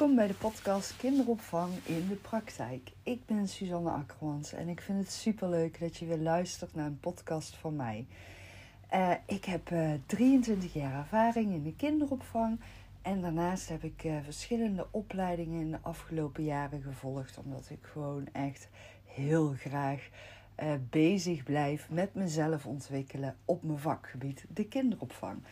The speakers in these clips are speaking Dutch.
Welkom bij de podcast Kinderopvang in de Praktijk. Ik ben Suzanne Akkermans en ik vind het superleuk dat je weer luistert naar een podcast van mij. Uh, ik heb uh, 23 jaar ervaring in de kinderopvang en daarnaast heb ik uh, verschillende opleidingen in de afgelopen jaren gevolgd, omdat ik gewoon echt heel graag bezig blijf met mezelf ontwikkelen op mijn vakgebied, de kinderopvang.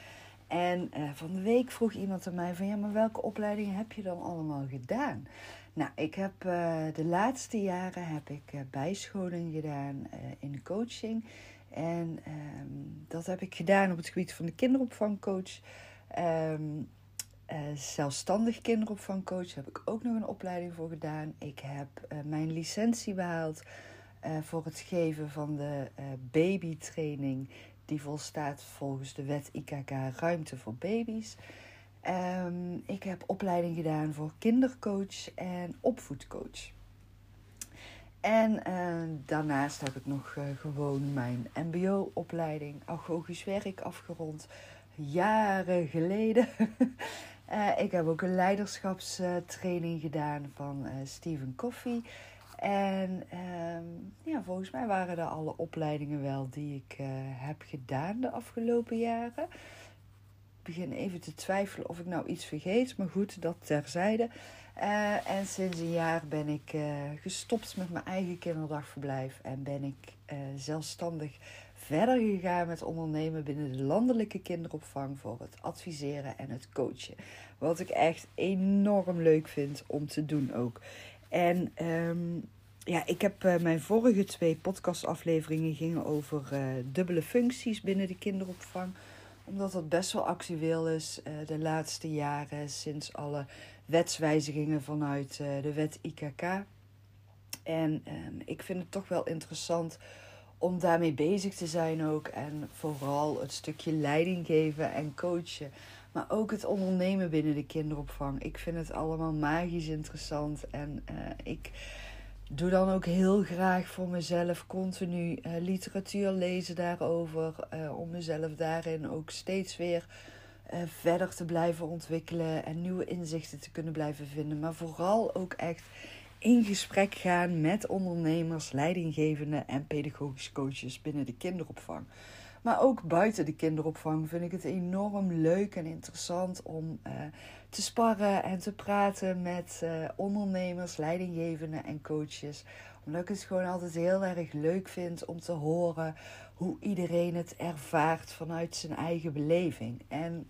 En uh, van de week vroeg iemand aan mij van ja, maar welke opleidingen heb je dan allemaal gedaan? Nou, ik heb uh, de laatste jaren heb ik uh, bijscholing gedaan in coaching. En um, dat heb ik gedaan op het gebied van de kinderopvangcoach. Um, zelfstandig kinderopvangcoach heb ik ook nog een opleiding voor gedaan. Ik heb mijn licentie behaald voor het geven van de babytraining die volstaat volgens de wet IKK Ruimte voor Baby's. Um, ik heb opleiding gedaan voor kindercoach en opvoedcoach. En uh, daarnaast heb ik nog uh, gewoon mijn MBO-opleiding agogisch werk afgerond. Jaren geleden. uh, ik heb ook een leiderschapstraining gedaan van Stephen Coffee. En um, ja, volgens mij waren er alle opleidingen wel die ik uh, heb gedaan de afgelopen jaren. Ik begin even te twijfelen of ik nou iets vergeet, maar goed, dat terzijde. Uh, en sinds een jaar ben ik uh, gestopt met mijn eigen kinderdagverblijf en ben ik zelfstandig verder gegaan met ondernemen binnen de landelijke kinderopvang voor het adviseren en het coachen. Wat ik echt enorm leuk vind om te doen ook. En um, ja, ik heb uh, mijn vorige twee podcastafleveringen gingen over uh, dubbele functies binnen de kinderopvang. Omdat dat best wel actueel is uh, de laatste jaren sinds alle wetswijzigingen vanuit de wet IKK. En um, ik vind het toch wel interessant om daarmee bezig te zijn ook. En vooral het stukje leiding geven en coachen. Maar ook het ondernemen binnen de kinderopvang. Ik vind het allemaal magisch interessant. En uh, ik doe dan ook heel graag voor mezelf continu uh, literatuur lezen daarover. Uh, om mezelf daarin ook steeds weer verder te blijven ontwikkelen. En nieuwe inzichten te kunnen blijven vinden. Maar vooral ook echt in gesprek gaan met ondernemers, leidinggevenden en pedagogische coaches binnen de kinderopvang. Maar ook buiten de kinderopvang vind ik het enorm leuk en interessant om uh, te sparren en te praten met uh, ondernemers, leidinggevenden en coaches. Omdat ik het gewoon altijd heel erg leuk vind om te horen hoe iedereen het ervaart vanuit zijn eigen beleving. En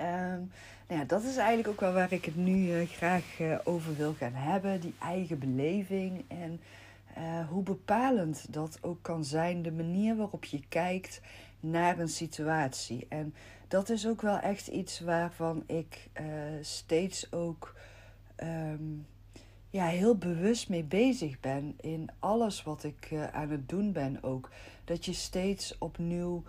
um, nou ja, dat is eigenlijk ook wel waar ik het nu uh, graag over wil gaan hebben. Die eigen beleving en uh, hoe bepalend dat ook kan zijn, de manier waarop je kijkt naar een situatie. En dat is ook wel echt iets waarvan ik uh, steeds ook um, ja, heel bewust mee bezig ben in alles wat ik uh, aan het doen ben ook. Dat je steeds opnieuw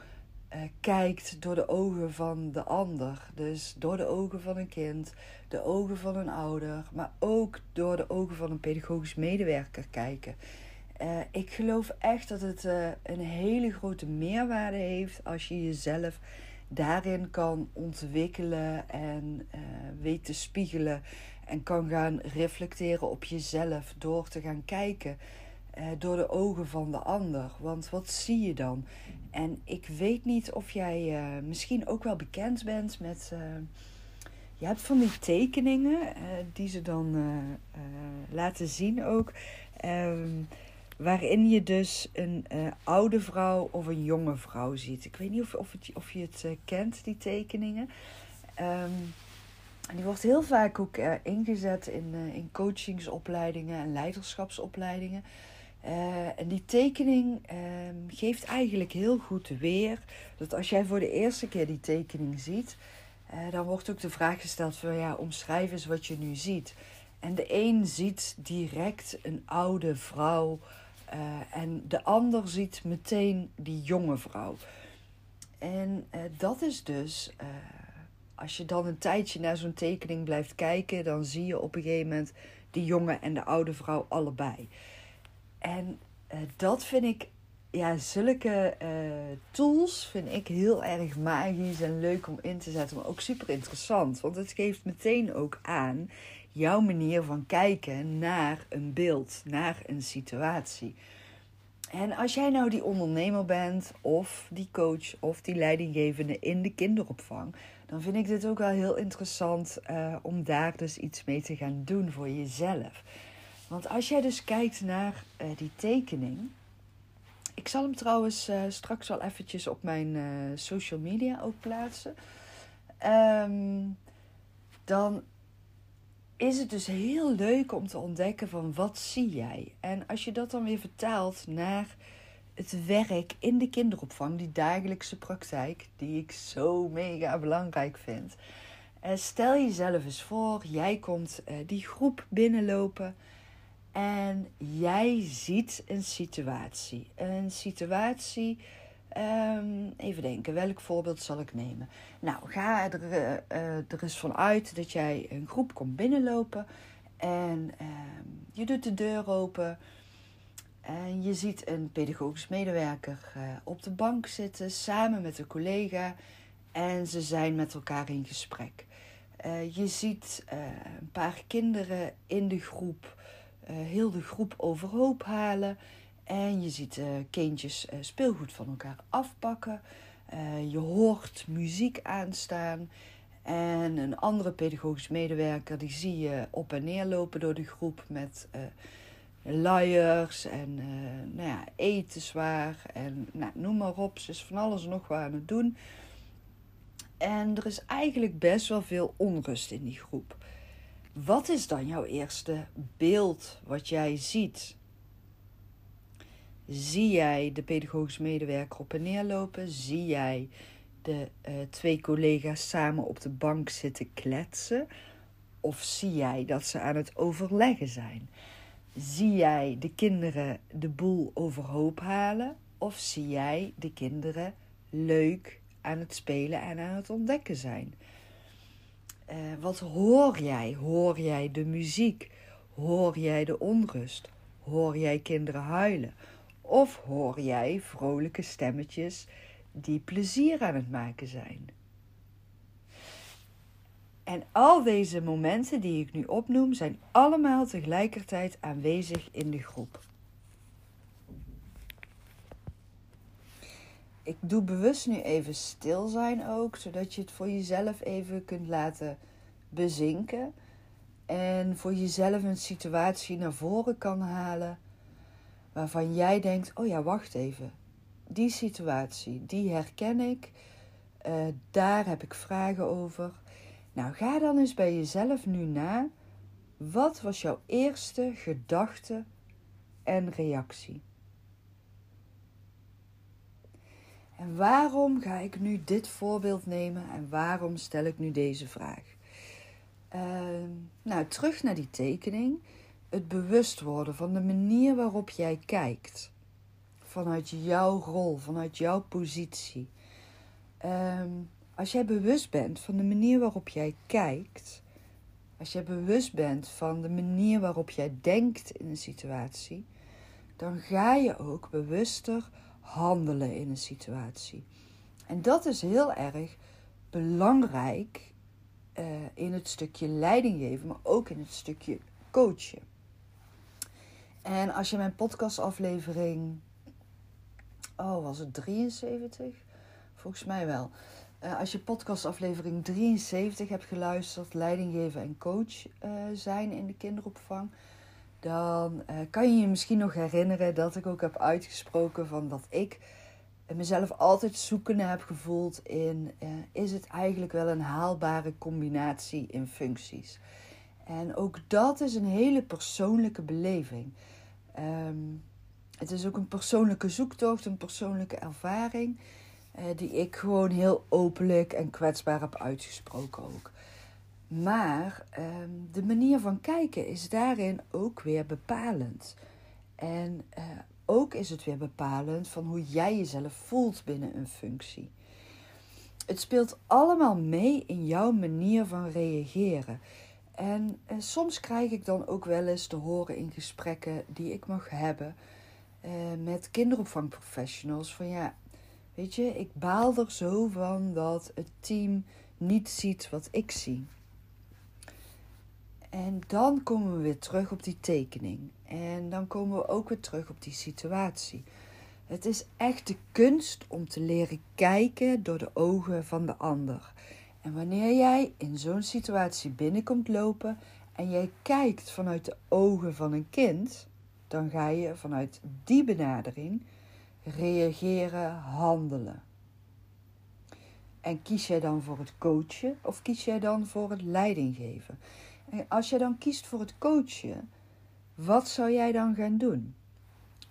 uh, kijkt door de ogen van de ander. Dus door de ogen van een kind, de ogen van een ouder, maar ook door de ogen van een pedagogisch medewerker kijken. Uh, ik geloof echt dat het uh, een hele grote meerwaarde heeft als je jezelf daarin kan ontwikkelen en weet te spiegelen en kan gaan reflecteren op jezelf door te gaan kijken door de ogen van de ander. Want wat zie je dan? En ik weet niet of jij misschien ook wel bekend bent met. je hebt van die tekeningen die ze dan laten zien ook. Um, waarin je dus een uh, oude vrouw of een jonge vrouw ziet. Ik weet niet of, of, of je het uh, kent, die tekeningen. Um, die wordt heel vaak ook uh, ingezet in, in coachingsopleidingen en leiderschapsopleidingen. En die tekening ehm, geeft eigenlijk heel goed weer dat als jij voor de eerste keer die tekening ziet, dan wordt ook de vraag gesteld van ja, omschrijf eens wat je nu ziet. En de een ziet direct een oude vrouw uh, en de ander ziet meteen die jonge vrouw. En dat is dus, als je dan een tijdje naar zo'n tekening blijft kijken, dan zie je op een gegeven moment die jonge en de oude vrouw allebei. En dat vind ik ja, zulke uh, tools vind ik heel erg magisch en leuk om in te zetten, maar ook super interessant. Want het geeft meteen ook aan jouw manier van kijken naar een beeld, naar een situatie. En als jij nou die ondernemer bent, of die coach, of die leidinggevende in de kinderopvang, dan vind ik dit ook wel heel interessant uh, om daar dus iets mee te gaan doen voor jezelf. Want als jij dus kijkt naar uh, die tekening. Ik zal hem trouwens uh, straks wel eventjes op mijn social media ook plaatsen. Um, dan is het dus heel leuk om te ontdekken van wat zie jij. En als je dat dan weer vertaalt naar het werk in de kinderopvang, die dagelijkse praktijk, die ik zo mega belangrijk vind. Stel jezelf eens voor, jij komt die groep binnenlopen en jij ziet een situatie. Een situatie Um, even denken, welk voorbeeld zal ik nemen? Nou, ga er, uh, er eens vanuit dat jij een groep komt binnenlopen en uh, je doet de deur open en je ziet een pedagogisch medewerker uh, op de bank zitten samen met een collega en ze zijn met elkaar in gesprek. je ziet een paar kinderen in de groep heel de groep overhoop halen en je ziet uh, kindjes uh, speelgoed van elkaar afpakken. Je hoort muziek aanstaan. En een andere pedagogisch medewerker die zie je op en neer lopen door de groep met luiers en nou ja, etenswaar en nou, noem maar op. Ze is van alles nog wat aan het doen. En er is eigenlijk best wel veel onrust in die groep. Wat is dan jouw eerste beeld wat jij ziet? Zie jij de pedagogisch medewerker op en neer lopen? Zie jij de uh, twee collega's samen op de bank zitten kletsen? Of zie jij dat ze aan het overleggen zijn? Zie jij de kinderen de boel overhoop halen? Of zie jij de kinderen leuk aan het spelen en aan het ontdekken zijn? Uh, wat hoor jij? Hoor jij de muziek? Hoor jij de onrust? Hoor jij kinderen huilen? Of hoor jij vrolijke stemmetjes die plezier aan het maken zijn? En al deze momenten die ik nu opnoem zijn allemaal tegelijkertijd aanwezig in de groep. Ik doe bewust nu even stil zijn ook, zodat je het voor jezelf even kunt laten bezinken. En voor jezelf een situatie naar voren kan halen waarvan jij denkt: oh ja, wacht even. Die situatie, die herken ik. Uh, daar heb ik vragen over. Nou, ga dan eens bij jezelf nu na. Wat was jouw eerste gedachte en reactie? En waarom ga ik nu dit voorbeeld nemen en waarom stel ik nu deze vraag? Uh, nou, terug naar die tekening het bewust worden van de manier waarop jij kijkt. Vanuit jouw rol, vanuit jouw positie. Ehm, als jij bewust bent van de manier waarop jij kijkt, als jij bewust bent van de manier waarop jij denkt in een situatie, dan ga je ook bewuster handelen in een situatie. En dat is heel erg belangrijk uh, in het stukje leiding geven, maar ook in het stukje coachen. En als je mijn podcastaflevering, oh was het 73? Volgens mij wel. Uh, als je podcastaflevering 73 hebt geluisterd, leidinggeven en coach uh, zijn in de kinderopvang, dan uh, kan je je misschien nog herinneren dat ik ook heb uitgesproken van dat ik mezelf altijd zoekende heb gevoeld in is het eigenlijk wel een haalbare combinatie in functies. En ook dat is een hele persoonlijke beleving. Um, het is ook een persoonlijke zoektocht, een persoonlijke ervaring. Die ik gewoon heel openlijk en kwetsbaar heb uitgesproken ook. Maar um, de manier van kijken is daarin ook weer bepalend. En uh, ook is het weer bepalend van hoe jij jezelf voelt binnen een functie. Het speelt allemaal mee in jouw manier van reageren. En, en, soms krijg ik dan ook wel eens te horen in gesprekken die ik mag hebben. uh, met kinderopvangprofessionals. Van ja, weet je, ik baal er zo van dat het team niet ziet wat ik zie. En dan komen we weer terug op die tekening. En dan komen we ook weer terug op die situatie. Het is echt de kunst om te leren kijken door de ogen van de ander. En wanneer jij in zo'n situatie binnenkomt lopen en jij kijkt vanuit de ogen van een kind, dan ga je vanuit die benadering reageren, handelen. En kies jij dan voor het coachen of kies jij dan voor het leidinggeven? En als je dan kiest voor het coachen, wat zou jij dan gaan doen?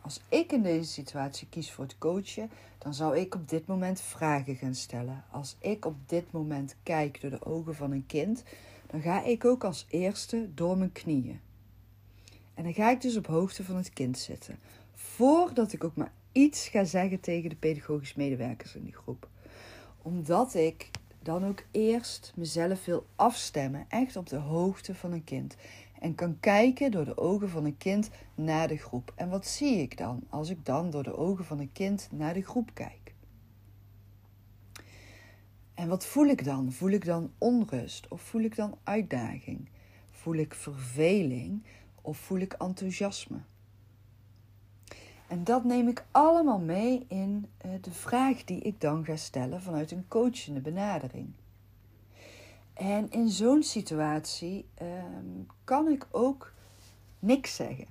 Als ik in deze situatie kies voor het coachen, dan zou ik op dit moment vragen gaan stellen. Als ik op dit moment kijk door de ogen van een kind, dan ga ik ook als eerste door mijn knieën. En dan ga ik dus op hoogte van het kind zitten. Voordat ik ook maar iets ga zeggen tegen de pedagogisch medewerkers in die groep. Omdat ik dan ook eerst mezelf wil afstemmen, echt op de hoogte van een kind. En kan kijken door de ogen van een kind naar de groep. En wat zie ik dan als ik dan door de ogen van een kind naar de groep kijk? En wat voel ik dan? Voel ik dan onrust of voel ik dan uitdaging? Voel ik verveling of voel ik enthousiasme? En dat neem ik allemaal mee in eh, de vraag die ik dan ga stellen vanuit een coachende benadering. En in zo'n situatie ehm, kan ik ook niks zeggen.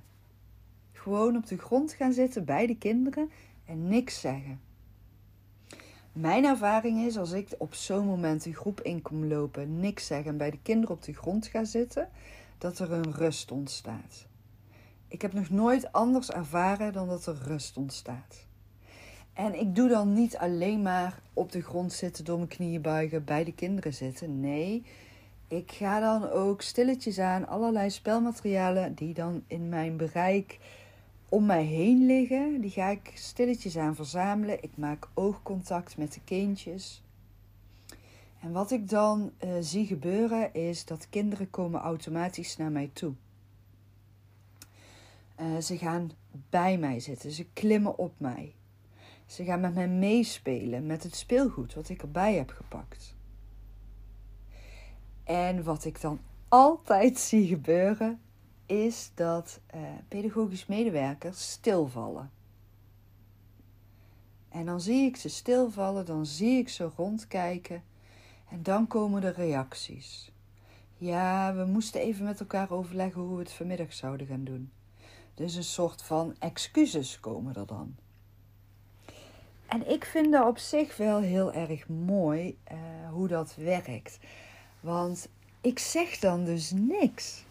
Gewoon op de grond gaan zitten bij de kinderen en niks zeggen. Mijn ervaring is als ik op zo'n moment een groep in kom lopen, niks zeggen en bij de kinderen op de grond ga zitten, dat er een rust ontstaat. Ik heb nog nooit anders ervaren dan dat er rust ontstaat. En ik doe dan niet alleen maar op de grond zitten, door mijn knieën buigen, bij de kinderen zitten. Nee, ik ga dan ook stilletjes aan allerlei spelmaterialen die dan in mijn bereik om mij heen liggen. Die ga ik stilletjes aan verzamelen. Ik maak oogcontact met de kindjes. En wat ik dan uh, zie gebeuren is dat kinderen komen automatisch naar mij toe. Uh, ze gaan bij mij zitten, ze klimmen op mij. Ze gaan met mij meespelen met het speelgoed wat ik erbij heb gepakt. En wat ik dan altijd zie gebeuren, is dat uh, pedagogisch medewerkers stilvallen. En dan zie ik ze stilvallen, dan zie ik ze rondkijken en dan komen de reacties. Ja, we moesten even met elkaar overleggen hoe we het vanmiddag zouden gaan doen. Dus een soort van excuses komen er dan. En ik vind dat op zich wel heel erg mooi uh, hoe dat werkt. Want ik zeg dan dus niks.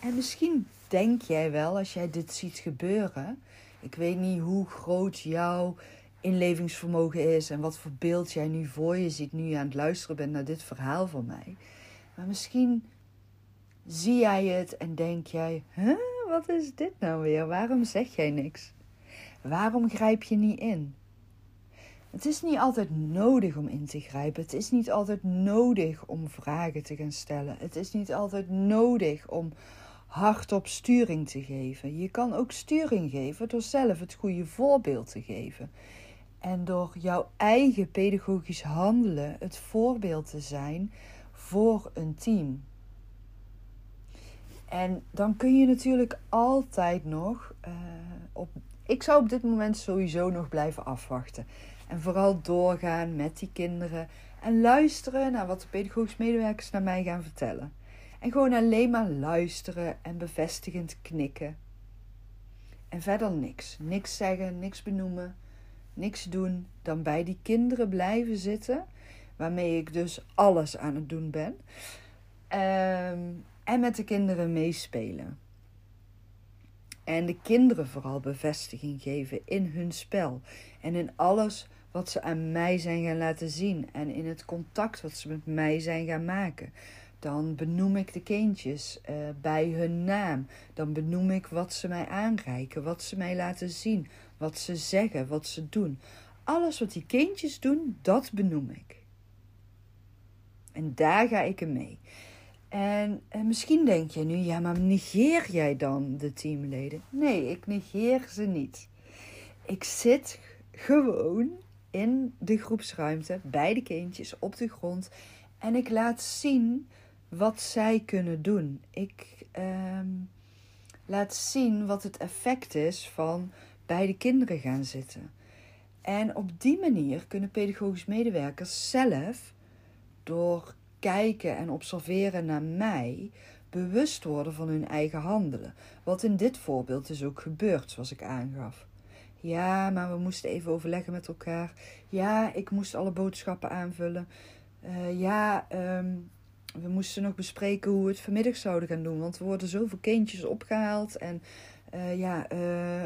En misschien denk jij wel, als jij dit ziet gebeuren. Ik weet niet hoe groot jouw inlevingsvermogen is en wat voor beeld jij nu voor je ziet, nu je aan het luisteren bent naar dit verhaal van mij. Maar misschien zie jij het en denk jij: huh, wat is dit nou weer? Waarom zeg jij niks? Waarom grijp je niet in? Het is niet altijd nodig om in te grijpen. Het is niet altijd nodig om vragen te gaan stellen. Het is niet altijd nodig om hardop sturing te geven. Je kan ook sturing geven door zelf het goede voorbeeld te geven. En door jouw eigen pedagogisch handelen het voorbeeld te zijn voor een team. En dan kun je natuurlijk altijd nog uh, op. Ik zou op dit moment sowieso nog blijven afwachten. En vooral doorgaan met die kinderen. En luisteren naar wat de pedagogisch medewerkers naar mij gaan vertellen. En gewoon alleen maar luisteren en bevestigend knikken. En verder niks. Niks zeggen, niks benoemen, niks doen. Dan bij die kinderen blijven zitten. Waarmee ik dus alles aan het doen ben. Um, en met de kinderen meespelen. En de kinderen vooral bevestiging geven in hun spel. En in alles wat ze aan mij zijn gaan laten zien. En in het contact wat ze met mij zijn gaan maken. Dan benoem ik de kindjes uh, bij hun naam. Dan benoem ik wat ze mij aanreiken, wat ze mij laten zien, wat ze zeggen, wat ze doen. Alles wat die kindjes doen, dat benoem ik. En daar ga ik in mee. En, en, misschien denk je nu, ja, maar negeer jij dan de teamleden? Nee, ik negeer ze niet. ik zit gewoon in de groepsruimte bij de kindjes op de grond en ik laat zien wat zij kunnen doen. Ik ehm, laat zien wat het effect is van bij de kinderen gaan zitten. En op die manier kunnen pedagogisch medewerkers zelf, door kijken en observeren naar mij, bewust worden van hun eigen handelen. Wat in dit voorbeeld is ook gebeurd, zoals ik aangaf. Ja, maar we moesten even overleggen met elkaar. Ja, ik moest alle boodschappen aanvullen. Uh, ja, um, we moesten nog bespreken hoe we het vanmiddag zouden gaan doen. Want er worden zoveel kindjes opgehaald. En uh, ja, uh,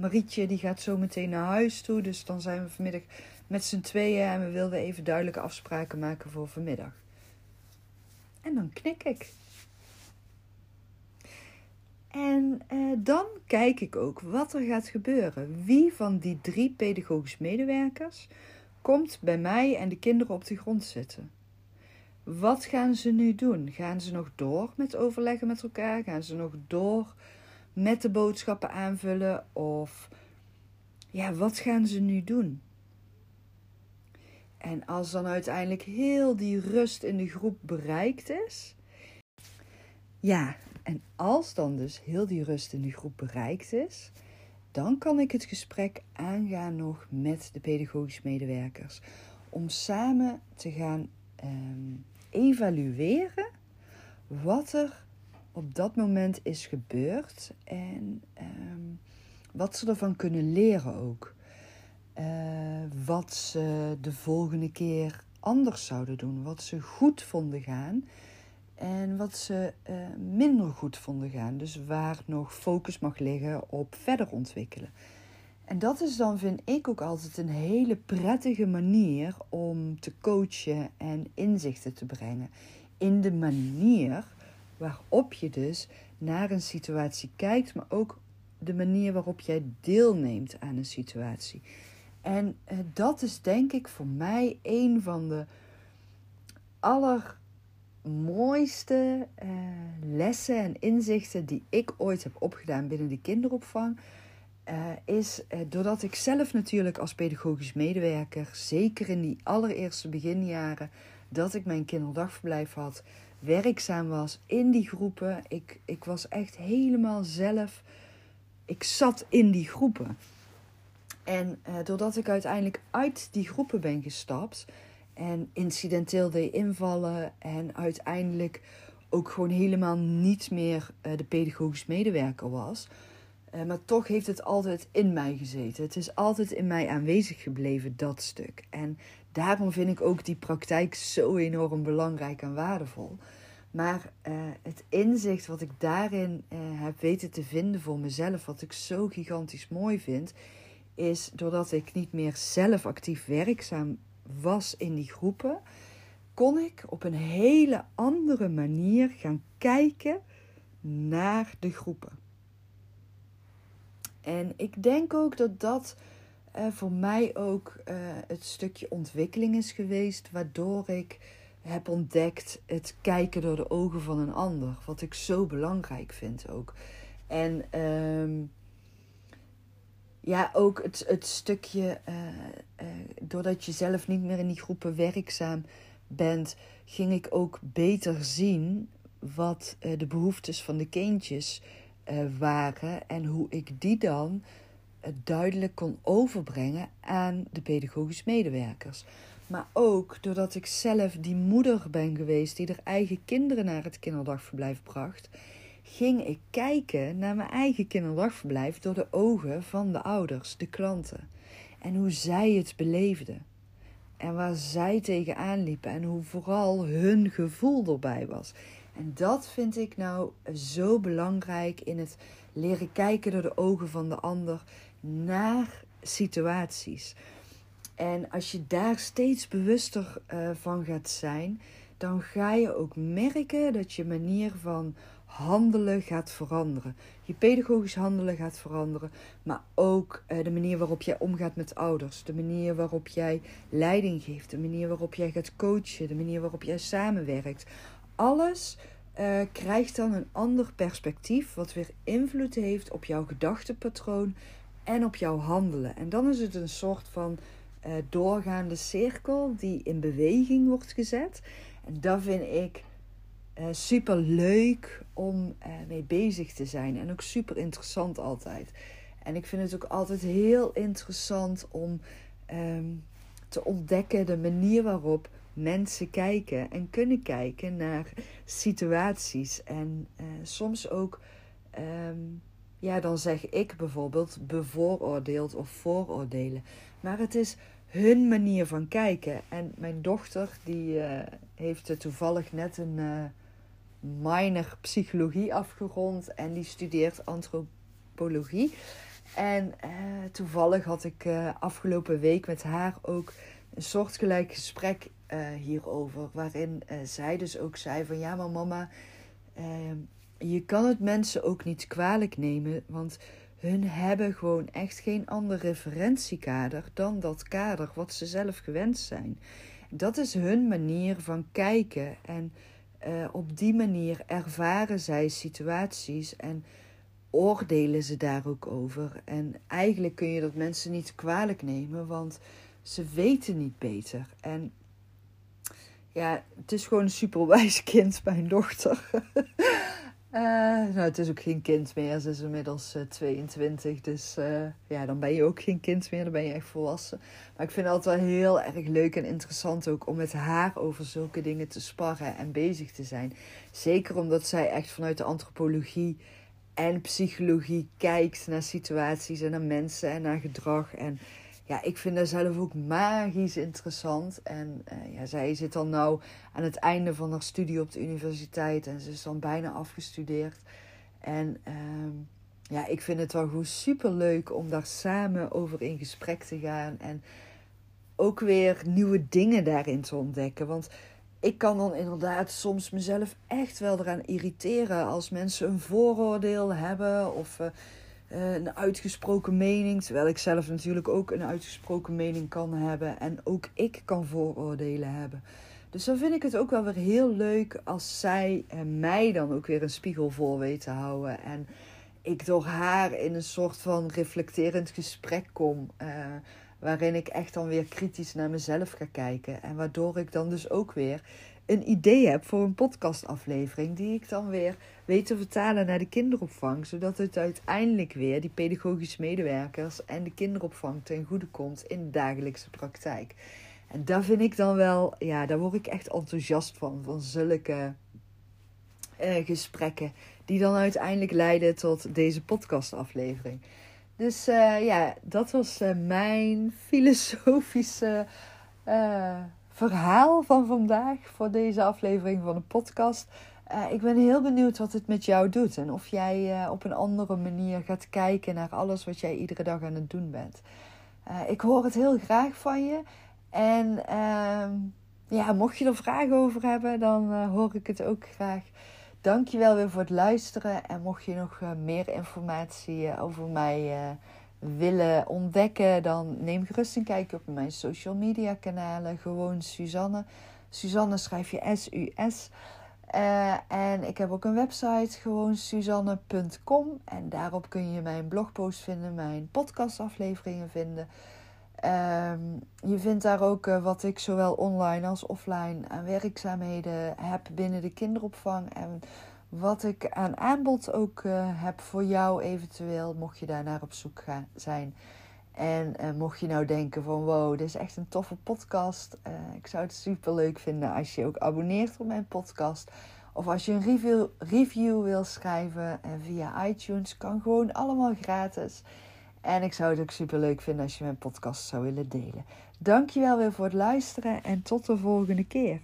Marietje die gaat zo meteen naar huis toe. Dus dan zijn we vanmiddag met z'n tweeën. En we wilden even duidelijke afspraken maken voor vanmiddag. En dan knik ik. En uh, dan kijk ik ook wat er gaat gebeuren. Wie van die drie pedagogisch medewerkers komt bij mij en de kinderen op de grond zitten? Wat gaan ze nu doen? Gaan ze nog door met overleggen met elkaar? Gaan ze nog door met de boodschappen aanvullen? Of ja, wat gaan ze nu doen? En als dan uiteindelijk heel die rust in de groep bereikt is, ja, en als dan dus heel die rust in de groep bereikt is, dan kan ik het gesprek aangaan nog met de pedagogisch medewerkers. Om samen te gaan ehm, evalueren wat er op dat moment is gebeurd en ehm, wat ze ervan kunnen leren ook. Wat ze de volgende keer anders zouden doen, wat ze goed vonden gaan en wat ze uh, minder goed vonden gaan. Dus waar nog focus mag liggen op verder ontwikkelen. En dat is dan, vind ik, ook altijd een hele prettige manier om te coachen en inzichten te brengen. In de manier waarop je dus naar een situatie kijkt, maar ook de manier waarop jij deelneemt aan een situatie. En uh, dat is denk ik voor mij een van de aller mooiste uh, lessen en inzichten die ik ooit heb opgedaan binnen de kinderopvang. Uh, is doordat ik zelf natuurlijk als pedagogisch medewerker, zeker in die allereerste beginjaren dat ik mijn kinderdagverblijf had, werkzaam was in die groepen. Ik, ik was echt helemaal zelf, ik zat in die groepen. En uh, doordat ik uiteindelijk uit die groepen ben gestapt, en incidenteel deed invallen. En uiteindelijk ook gewoon helemaal niet meer uh, de pedagogisch medewerker was. Uh, maar toch heeft het altijd in mij gezeten. Het is altijd in mij aanwezig gebleven, dat stuk. En daarom vind ik ook die praktijk zo enorm belangrijk en waardevol. Maar het inzicht wat ik daarin heb weten te vinden voor mezelf, wat ik zo gigantisch mooi vind, is doordat ik niet meer zelf actief werkzaam was in die groepen, kon ik op een hele andere manier gaan kijken naar de groepen. En ik denk ook dat dat uh, voor mij ook uh, het stukje ontwikkeling is geweest, waardoor ik heb ontdekt het kijken door de ogen van een ander, wat ik zo belangrijk vind ook. En uh, ja, ook het, het stukje, uh, uh, doordat je zelf niet meer in die groepen werkzaam bent, ging ik ook beter zien wat uh, de behoeftes van de kindjes waren en hoe ik die dan duidelijk kon overbrengen aan de pedagogisch medewerkers. Maar ook doordat ik zelf die moeder ben geweest die er eigen kinderen naar het kinderdagverblijf bracht ging ik kijken naar mijn eigen kinderdagverblijf door de ogen van de ouders, de klanten. En hoe zij het beleefden. En waar zij tegenaan liepen en hoe vooral hun gevoel erbij was. En dat vind ik nou zo belangrijk in het leren kijken door de ogen van de ander naar situaties. En als je daar steeds bewuster uh, van gaat zijn, dan ga je ook merken dat je manier van handelen gaat veranderen. Je pedagogisch handelen gaat veranderen, maar ook uh, de manier waarop jij omgaat met ouders, de manier waarop jij leiding geeft, de manier waarop jij gaat coachen, de manier waarop jij samenwerkt. Alles uh, krijgt dan een ander perspectief, wat weer invloed heeft op jouw gedachtepatroon en op jouw handelen. En dan is het een soort van uh, doorgaande cirkel die in beweging wordt gezet. En dat vind ik uh, super leuk om uh, mee bezig te zijn. En ook super interessant altijd. En ik vind het ook altijd heel interessant om um, te ontdekken de manier waarop mensen kijken en kunnen kijken naar situaties. En uh, soms ook, um, ja, dan zeg ik bijvoorbeeld bevooroordeeld of vooroordelen. Maar het is hun manier van kijken. En mijn dochter, die heeft toevallig net een minor psychologie afgerond en die studeert antropologie. En uh, toevallig had ik afgelopen week met haar ook een soortgelijk gesprek hierover. Waarin zij dus ook zei van ja, maar mama, ehm, je kan het mensen ook niet kwalijk nemen. Want hun hebben gewoon echt geen ander referentiekader dan dat kader wat ze zelf gewend zijn. Dat is hun manier van kijken en uh, op die manier ervaren zij situaties en oordelen ze daar ook over. En eigenlijk kun je dat mensen niet kwalijk nemen, want ze weten niet beter. En ja, het is gewoon een superwijs kind, mijn dochter. Uh, nou, het is ook geen kind meer. Ze is inmiddels uh, 22. Dus uh, ja, dan ben je ook geen kind meer. Dan ben je echt volwassen. Maar ik vind het altijd wel heel erg leuk en interessant ook om met haar over zulke dingen te sparren en bezig te zijn. Zeker omdat zij echt vanuit de antropologie en psychologie kijkt naar situaties en naar mensen en naar gedrag. En ja, ik vind dat zelf ook magisch interessant. En uh, ja, zij zit dan nou aan het einde van haar studie op de universiteit en ze is dan bijna afgestudeerd. En uh, ja, ik vind het wel gewoon super leuk om daar samen over in gesprek te gaan. En ook weer nieuwe dingen daarin te ontdekken. Want ik kan dan inderdaad soms mezelf echt wel eraan irriteren als mensen een vooroordeel hebben of. Uh, een uitgesproken mening. Terwijl ik zelf natuurlijk ook een uitgesproken mening kan hebben. En ook ik kan vooroordelen hebben. Dus dan vind ik het ook wel weer heel leuk als zij en mij dan ook weer een spiegel voor weet te houden. En ik door haar in een soort van reflecterend gesprek kom. Uh, waarin ik echt dan weer kritisch naar mezelf ga kijken. En waardoor ik dan dus ook weer een idee heb voor een podcastaflevering. Die ik dan weer weet te vertalen naar de kinderopvang. Zodat het uiteindelijk weer die pedagogische medewerkers en de kinderopvang ten goede komt in de dagelijkse praktijk. En daar vind ik dan wel, ja, daar word ik echt enthousiast van. Van zulke uh, gesprekken. Die dan uiteindelijk leiden tot deze podcastaflevering. Dus uh, ja, dat was uh, mijn filosofische verhaal van vandaag voor deze aflevering van de podcast. Uh, ik ben heel benieuwd wat het met jou doet en of jij uh, op een andere manier gaat kijken naar alles wat jij iedere dag aan het doen bent. Uh, ik hoor het heel graag van je. En ehm, ja, mocht je er vragen over hebben, dan hoor ik het ook graag. Dankjewel weer voor het luisteren. En mocht je nog meer informatie over mij willen ontdekken, dan neem gerust een kijkje op mijn social media kanalen. Gewoon Suzanne. Suzanne schrijf je S-U-S. Uh, en ik heb ook een website, gewoon suzanne.com. En daarop kun je mijn blogpost vinden, mijn podcastafleveringen vinden. Um, je vindt daar ook uh, wat ik zowel online als offline aan werkzaamheden heb binnen de kinderopvang. En wat ik aan aanbod ook uh, heb voor jou eventueel, mocht je daar naar op zoek gaan, zijn. En uh, mocht je nou denken van wow, dit is echt een toffe podcast. Uh, ik zou het super leuk vinden als je ook abonneert op mijn podcast. Of als je een review, review wil schrijven en via iTunes. Kan gewoon allemaal gratis. En ik zou het ook super leuk vinden als je mijn podcast zou willen delen. Dankjewel weer voor het luisteren en tot de volgende keer.